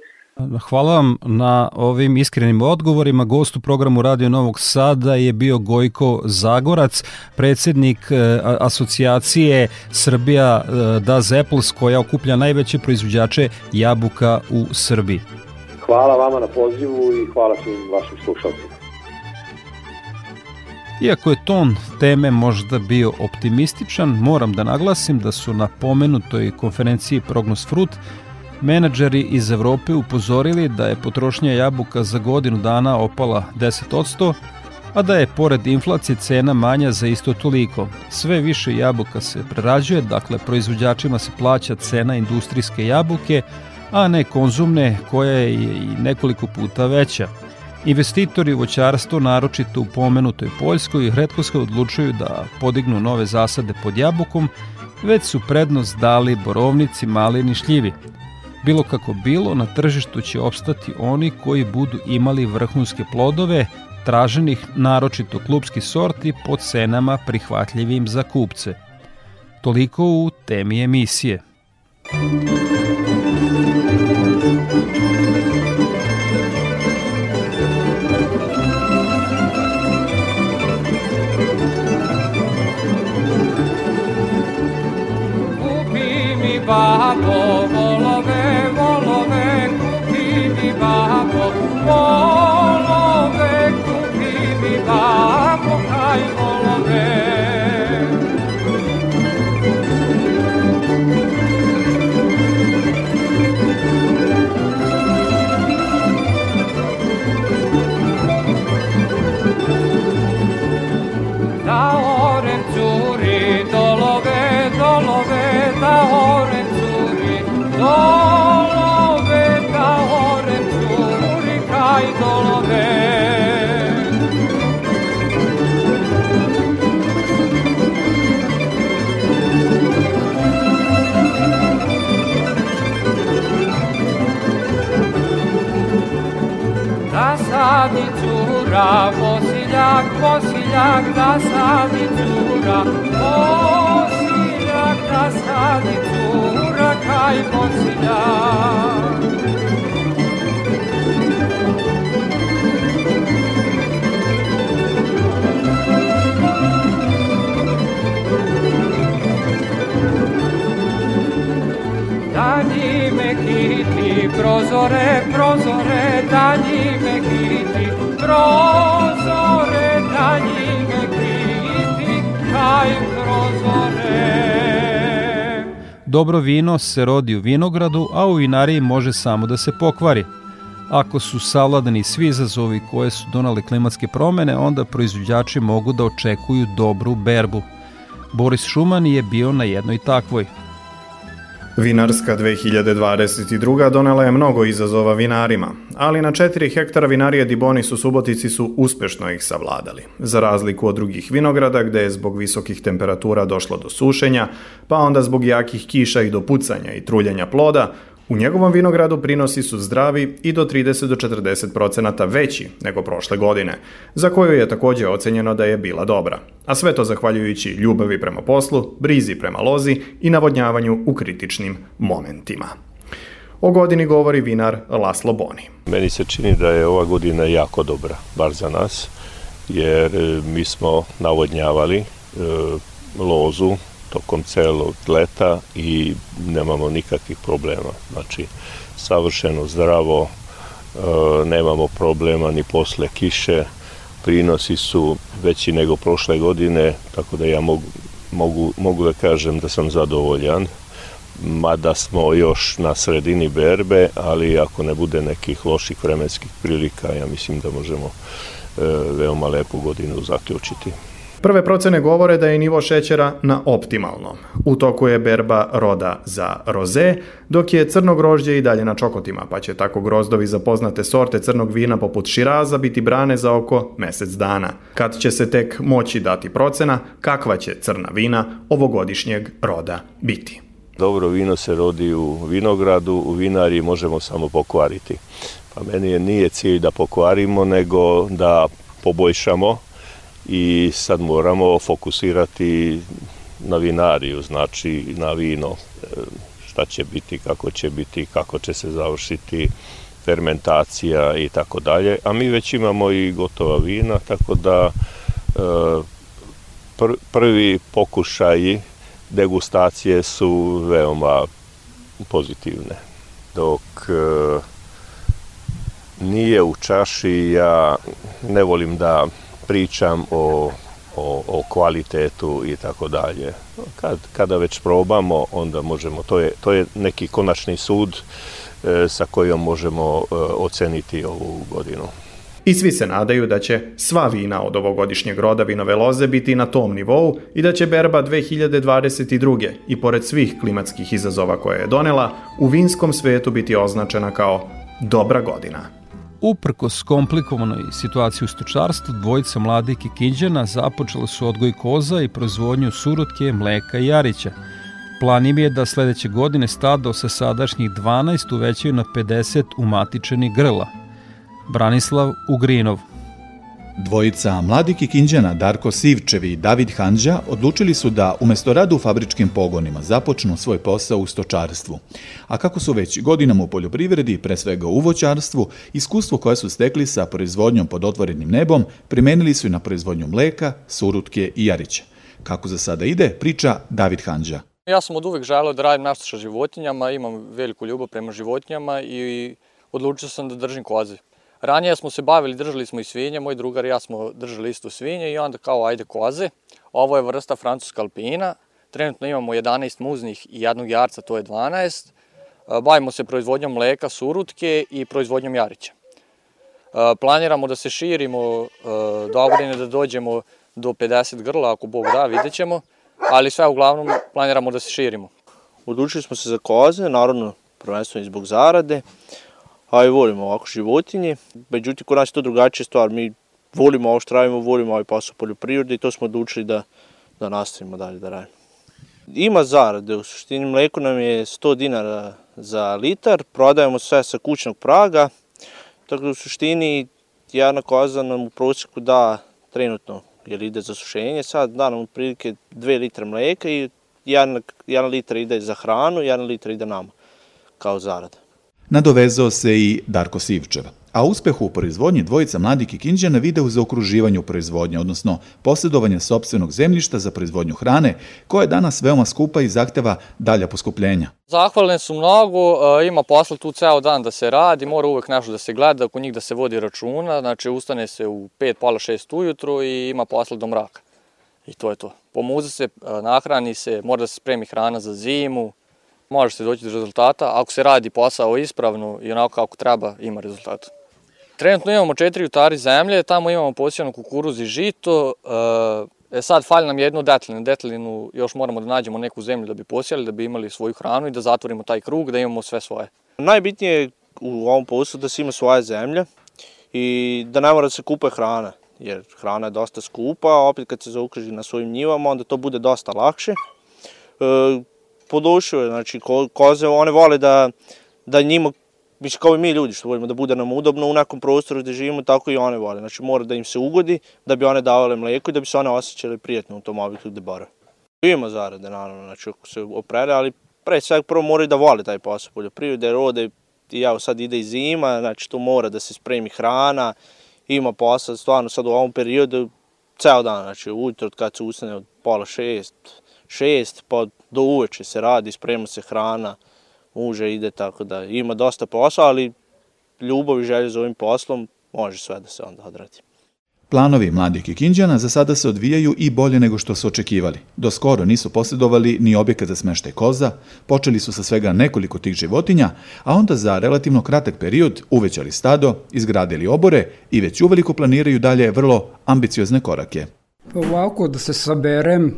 Hvala vam na ovim iskrenim odgovorima. Gost u programu Radio Novog Sada je bio Gojko Zagorac, predsednik e, asocijacije Srbija Das Apples koja okuplja najveće proizvođače jabuka u Srbiji. Hvala vama na pozivu i hvala svim vašim slušalcima. Iako je ton teme možda bio optimističan, moram da naglasim da su na pomenutoj konferenciji Prognos Fruit menadžeri iz Evrope upozorili da je potrošnja jabuka za godinu dana opala 10%, a da je pored inflacije cena manja za isto toliko. Sve više jabuka se prerađuje, dakle proizvođačima se plaća cena industrijske jabuke, a ne konzumne koja je i nekoliko puta veća. Investitori u voćarstvo, naročito u pomenutoj Poljskoj, redko se odlučuju da podignu nove zasade pod jabukom, već su prednost dali borovnici, malini, šljivi. Bilo kako bilo, na tržištu će opstati oni koji budu imali vrhunske plodove, traženih naročito klubski sorti po cenama prihvatljivim za kupce. Toliko u temi emisije. Kupi cura, posiljak, posiljak, da sadi cura, posiljak, da sadi cura, kaj posiljak. Da njime kiti, prozore, prozore, da kiti, prozore, da njime kiti, kaj prozore. Dobro vino se rodi u vinogradu, a u vinariji može samo da se pokvari. Ako su savladani svi izazovi koje su donale klimatske promene, onda proizvođači mogu da očekuju dobru berbu. Boris Šuman je bio na jednoj takvoj. Vinarska 2022. donela je mnogo izazova vinarima, ali na 4 hektara vinarije Dibonis u Subotici su uspešno ih savladali. Za razliku od drugih vinograda gde je zbog visokih temperatura došlo do sušenja, pa onda zbog jakih kiša i do pucanja i truljenja ploda, U njegovom vinogradu prinosi su zdravi i do 30 do 40 procenata veći nego prošle godine, za koju je takođe ocenjeno da je bila dobra. A sve to zahvaljujući ljubavi prema poslu, brizi prema lozi i navodnjavanju u kritičnim momentima. O godini govori vinar Laslo Boni. Meni se čini da je ova godina jako dobra, bar za nas, jer e, mi smo navodnjavali e, lozu tokom celog leta i nemamo nikakvih problema. Znači, savršeno zdravo, e, nemamo problema ni posle kiše, prinosi su veći nego prošle godine, tako da ja mogu, mogu, mogu da kažem da sam zadovoljan mada smo još na sredini berbe, ali ako ne bude nekih loših vremenskih prilika, ja mislim da možemo e, veoma lepu godinu zaključiti. Prve procene govore da je nivo šećera na optimalnom. U toku je berba roda za roze, dok je crno grožđe i dalje na čokotima, pa će tako grozdovi za poznate sorte crnog vina poput širaza biti brane za oko mesec dana. Kad će se tek moći dati procena kakva će crna vina ovogodišnjeg roda biti. Dobro vino se rodi u vinogradu, u vinari možemo samo pokvariti. Pa meni je nije cilj da pokvarimo, nego da poboljšamo i sad moramo fokusirati na vinariju, znači na vino, e, šta će biti, kako će biti, kako će se završiti fermentacija i tako dalje. A mi već imamo i gotova vina, tako da e, prvi pokušaji degustacije su veoma pozitivne. Dok e, nije u čaši, ja ne volim da pričam o, o, o kvalitetu i tako dalje. Kad, kada već probamo, onda možemo, to je, to je neki konačni sud e, sa kojom možemo e, oceniti ovu godinu. I svi se nadaju da će sva vina od ovogodišnjeg roda vinove loze biti na tom nivou i da će berba 2022. i pored svih klimatskih izazova koje je donela, u vinskom svetu biti označena kao dobra godina. Uprkos komplikovanoj situaciji u stočarstvu, dvojica mladih kikinđana započela su odgoj koza i proizvodnju surutke, mleka i jarića. Plan im je da sledeće godine stado sa sadašnjih 12 uvećaju na 50 umatičenih grla – Branislav Ugrinov. Dvojica mladih kikinđana Darko Sivčevi i David Hanđa odlučili su da umesto rada u fabričkim pogonima započnu svoj posao u stočarstvu. A kako su već godinama u poljoprivredi, pre svega u voćarstvu, iskustvo koje su stekli sa proizvodnjom pod otvorenim nebom, primenili su i na proizvodnju mleka, surutke i jarića. Kako za sada ide, priča David Hanđa. Ja sam od uvek želeo da radim nešto sa životinjama, imam veliku ljubav prema životinjama i odlučio sam da držim koze. Ranije smo se bavili, držali smo i svinje, moj drugar i ja smo držali isto svinje i onda kao ajde koze. Ovo je vrsta francuska alpina, trenutno imamo 11 muznih i jednog jarca, to je 12. Bavimo se proizvodnjom mleka, surutke i proizvodnjom jarića. Planiramo da se širimo do godine da dođemo do 50 grla, ako Bog da, vidjet ćemo, ali sve uglavnom planiramo da se širimo. Odlučili smo se za koze, naravno prvenstveno i zbog zarade a i volimo ovako životinje. Međutim, kod nas je to drugačija stvar. Mi volimo ovo što radimo, volimo ovaj posao poljoprivrede i to smo odlučili da, da nastavimo dalje da radimo. Ima zarade, u suštini mleko nam je 100 dinara za litar, prodajemo sve sa kućnog praga, tako da u suštini jedna koza nam u prosjeku da trenutno, jer ide za sušenje, sad da nam otprilike 2 litre mleka i 1, 1 litar ide za hranu, 1 litar ide nama kao zarada. Nadovezao se i Darko Sivčev. A uspehu u proizvodnji dvojica mladih kikinđana vide u zaokruživanju proizvodnje, odnosno posjedovanje sobstvenog zemljišta za proizvodnju hrane, koja je danas veoma skupa i zahteva dalja poskupljenja. Zahvalne su mnogo, e, ima posla tu ceo dan da se radi, mora uvek nešto da se gleda, oko njih da se vodi računa, znači ustane se u 5, pola 6 ujutru i ima posla do mraka. I to je to. Pomuze se, e, nahrani se, mora da se spremi hrana za zimu, može se doći do rezultata. Ako se radi posao ispravno i onako kako treba, ima rezultata. Trenutno imamo četiri jutari zemlje, tamo imamo posijano kukuruz i žito. E sad, fali nam jednu detlinu. Detlinu još moramo da nađemo neku zemlju da bi posijali, da bi imali svoju hranu i da zatvorimo taj krug, da imamo sve svoje. Najbitnije je u ovom poslu da se ima svoja zemlja i da ne mora da se kupe hrana, jer hrana je dosta skupa, opet kad se zaukriži na svojim njivama, onda to bude dosta lakše. E, podušuje, znači ko, koze, one vole da, da njima, mislim kao i mi ljudi što volimo da bude nam udobno u nekom prostoru gde živimo, tako i one vole. Znači mora da im se ugodi, da bi one davale mleko i da bi se one osjećale prijatno u tom objektu gde borave. Ima zarade, naravno, znači ako se oprede, ali pre svega prvo moraju da vole taj posao poljoprivrede, jer ovde ja sad ide i zima, znači tu mora da se spremi hrana, ima posla, stvarno sad u ovom periodu ceo dan, znači ujutro od kad se ustane od pola šest, šest, pa do uveče se radi, sprema se hrana, muže ide, tako da ima dosta posla, ali ljubav i želje za ovim poslom može sve da se onda odradi. Planovi mladih Kikinđana za sada se odvijaju i bolje nego što su očekivali. Do skoro nisu posjedovali ni objekat za smeštaj koza, počeli su sa svega nekoliko tih životinja, a onda za relativno kratak period uvećali stado, izgradili obore i već uveliko planiraju dalje vrlo ambiciozne korake. Ovako da se saberem,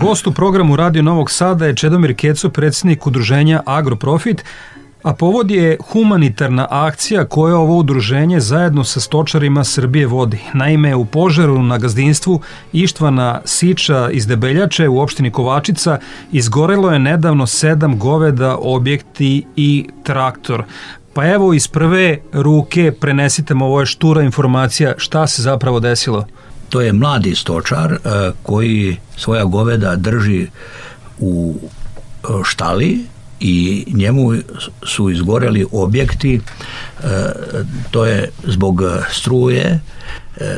Gost u programu Radio Novog Sada je Čedomir Keco, predsjednik udruženja Agroprofit, a povod je humanitarna akcija koje ovo udruženje zajedno sa stočarima Srbije vodi. Naime, u požaru na gazdinstvu Ištvana Siča iz Debeljače u opštini Kovačica izgorelo je nedavno sedam goveda, objekti i traktor. Pa evo iz prve ruke prenesite mu ovo je štura informacija šta se zapravo desilo. To je mladi stočar e, koji svoja goveda drži u e, štali i njemu su izgoreli objekti, e, to je zbog struje,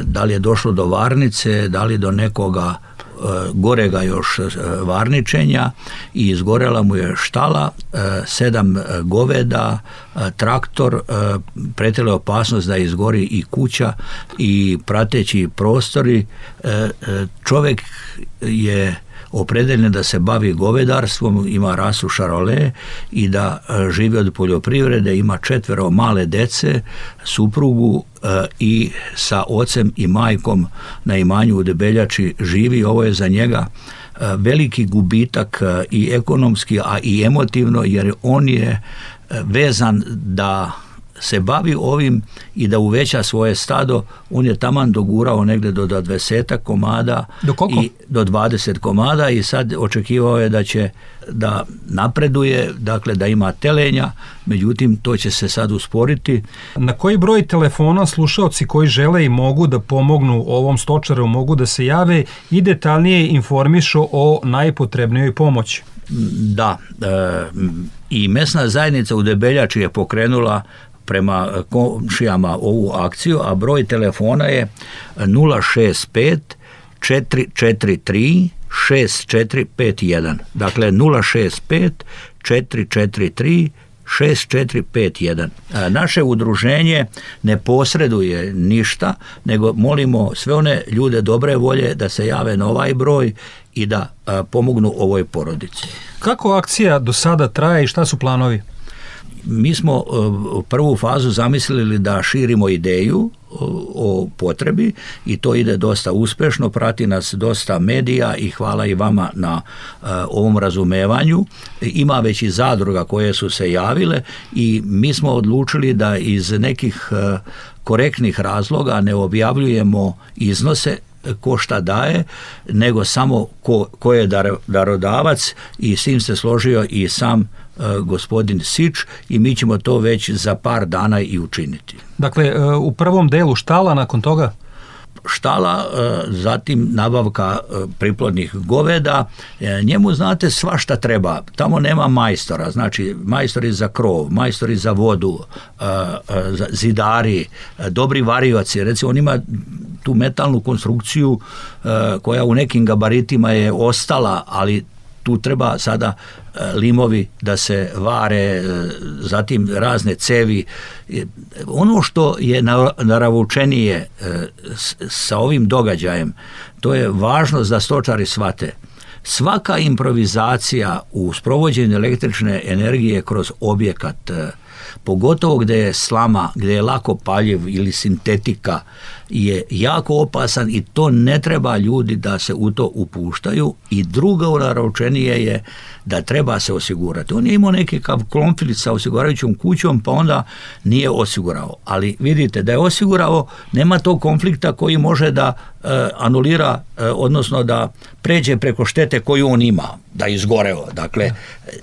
da li je došlo do varnice, da li do nekoga gorega još e, varničenja i izgorela mu je štala, e, sedam goveda, e, traktor, pretele opasnost da izgori i kuća i prateći prostori. Čovjek je opredeljen da se bavi govedarstvom, ima rasu šarole i da e, živi od poljoprivrede, ima četvero male dece, suprugu e, i sa ocem i majkom na imanju u Debeljači živi. Ovo je za njega e, veliki gubitak i ekonomski, a i emotivno, jer on je vezan da se bavi ovim i da uveća svoje stado, on je taman dogurao negde do 20 komada do i do 20 komada i sad očekivao je da će da napreduje, dakle da ima telenja, međutim to će se sad usporiti. Na koji broj telefona slušaoci koji žele i mogu da pomognu ovom stočaru, mogu da se jave i detaljnije informišu o najpotrebnijoj pomoći? Da, e, i mesna zajednica u Debeljači je pokrenula prema komšijama ovu akciju, a broj telefona je 065 443 6451. Dakle 065 443 6451. Naše udruženje ne posreduje ništa, nego molimo sve one ljude dobre volje da se jave na ovaj broj i da pomognu ovoj porodici. Kako akcija do sada traje i šta su planovi? Mi smo e, prvu fazu zamislili da širimo ideju o potrebi i to ide dosta uspešno, prati nas dosta medija i hvala i vama na e, ovom razumevanju. Ima već i zadruga koje su se javile i mi smo odlučili da iz nekih e, korektnih razloga ne objavljujemo iznose ko šta daje, nego samo ko, ko je darodavac i s tim se složio i sam E, gospodin Sič i mi ćemo to već za par dana i učiniti. Dakle, e, u prvom delu štala nakon toga? štala, e, zatim nabavka priplodnih goveda, njemu znate svašta treba, tamo nema majstora, znači majstori za krov, majstori za vodu, zidari, dobri varioci, recimo on ima tu metalnu konstrukciju koja u nekim gabaritima je ostala, ali tu treba sada e, limovi da se vare, e, zatim razne cevi. E, ono što je naravučenije sa ovim događajem, to je važnost da stočari svate. Svaka improvizacija u sprovođenju električne energije kroz objekat pogotovo gdje je slama, gdje je lako paljiv ili sintetika, je jako opasan i to ne treba ljudi da se u to upuštaju i drugo naročenije je da treba se osigurati. On je imao neki klomfilic sa osiguravajućom kućom pa onda nije osigurao. Ali vidite da je osigurao, nema tog konflikta koji može da e, anulira, e, odnosno da pređe preko štete koju on ima, da izgoreo. Dakle,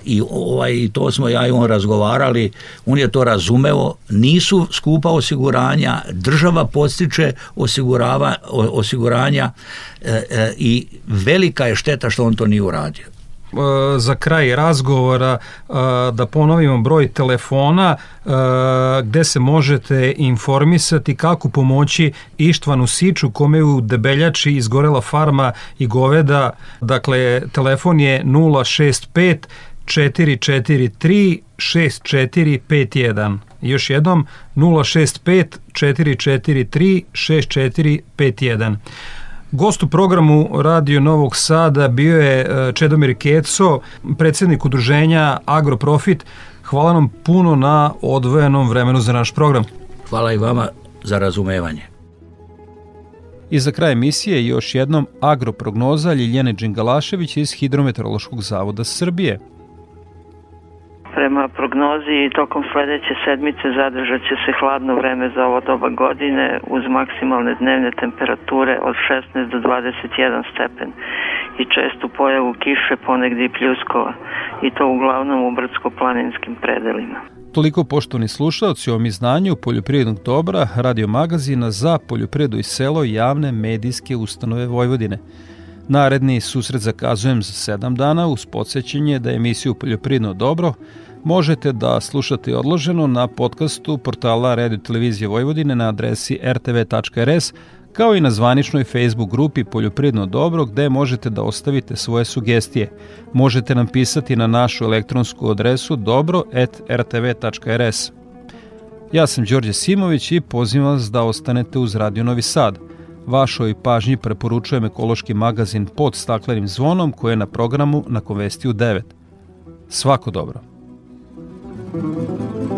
i ovaj, to smo ja i on razgovarali, on je to razumeo, nisu skupa osiguranja, država postiče osigurava, osiguranja e, i velika je šteta što on to nije uradio. E, za kraj razgovora e, da ponovimo broj telefona e, gde se možete informisati kako pomoći Ištvanu Siču kome je u Debeljači izgorela farma i goveda. Dakle, telefon je 065 443 6451. Još jednom 065 443 6451. Gost u programu Radio Novog Sada bio je e, Čedomir Keco, predsjednik udruženja Agroprofit. Hvala nam puno na odvojenom vremenu za naš program. Hvala i vama za razumevanje. I za kraj emisije još jednom agroprognoza Ljiljane Đingalašević iz Hidrometeorološkog zavoda Srbije. Prema prognozi tokom sledeće sedmice zadržat će se hladno vreme za ovo doba godine uz maksimalne dnevne temperature od 16 do 21 stepen i čestu pojavu kiše ponegdje i pljuskova i to uglavnom u brdsko-planinskim predelima. Toliko poštovni slušalci o izdanju poljoprivrednog dobra radio magazina za poljoprivredu i selo javne medijske ustanove Vojvodine. Naredni susret zakazujem za sedam dana uz podsjećanje da emisiju Poljoprivredno dobro možete da slušate odloženo na podcastu portala Radio Televizije Vojvodine na adresi rtv.rs kao i na zvaničnoj Facebook grupi Poljoprivredno dobro gde možete da ostavite svoje sugestije. Možete nam pisati na našu elektronsku adresu dobro.rtv.rs. Ja sam Đorđe Simović i pozivam vas da ostanete uz Radio Novi Sad. Vašoj pažnji preporučujem ekološki magazin pod staklenim zvonom koji je na programu na Konvestiju 9. Svako dobro. Thank you.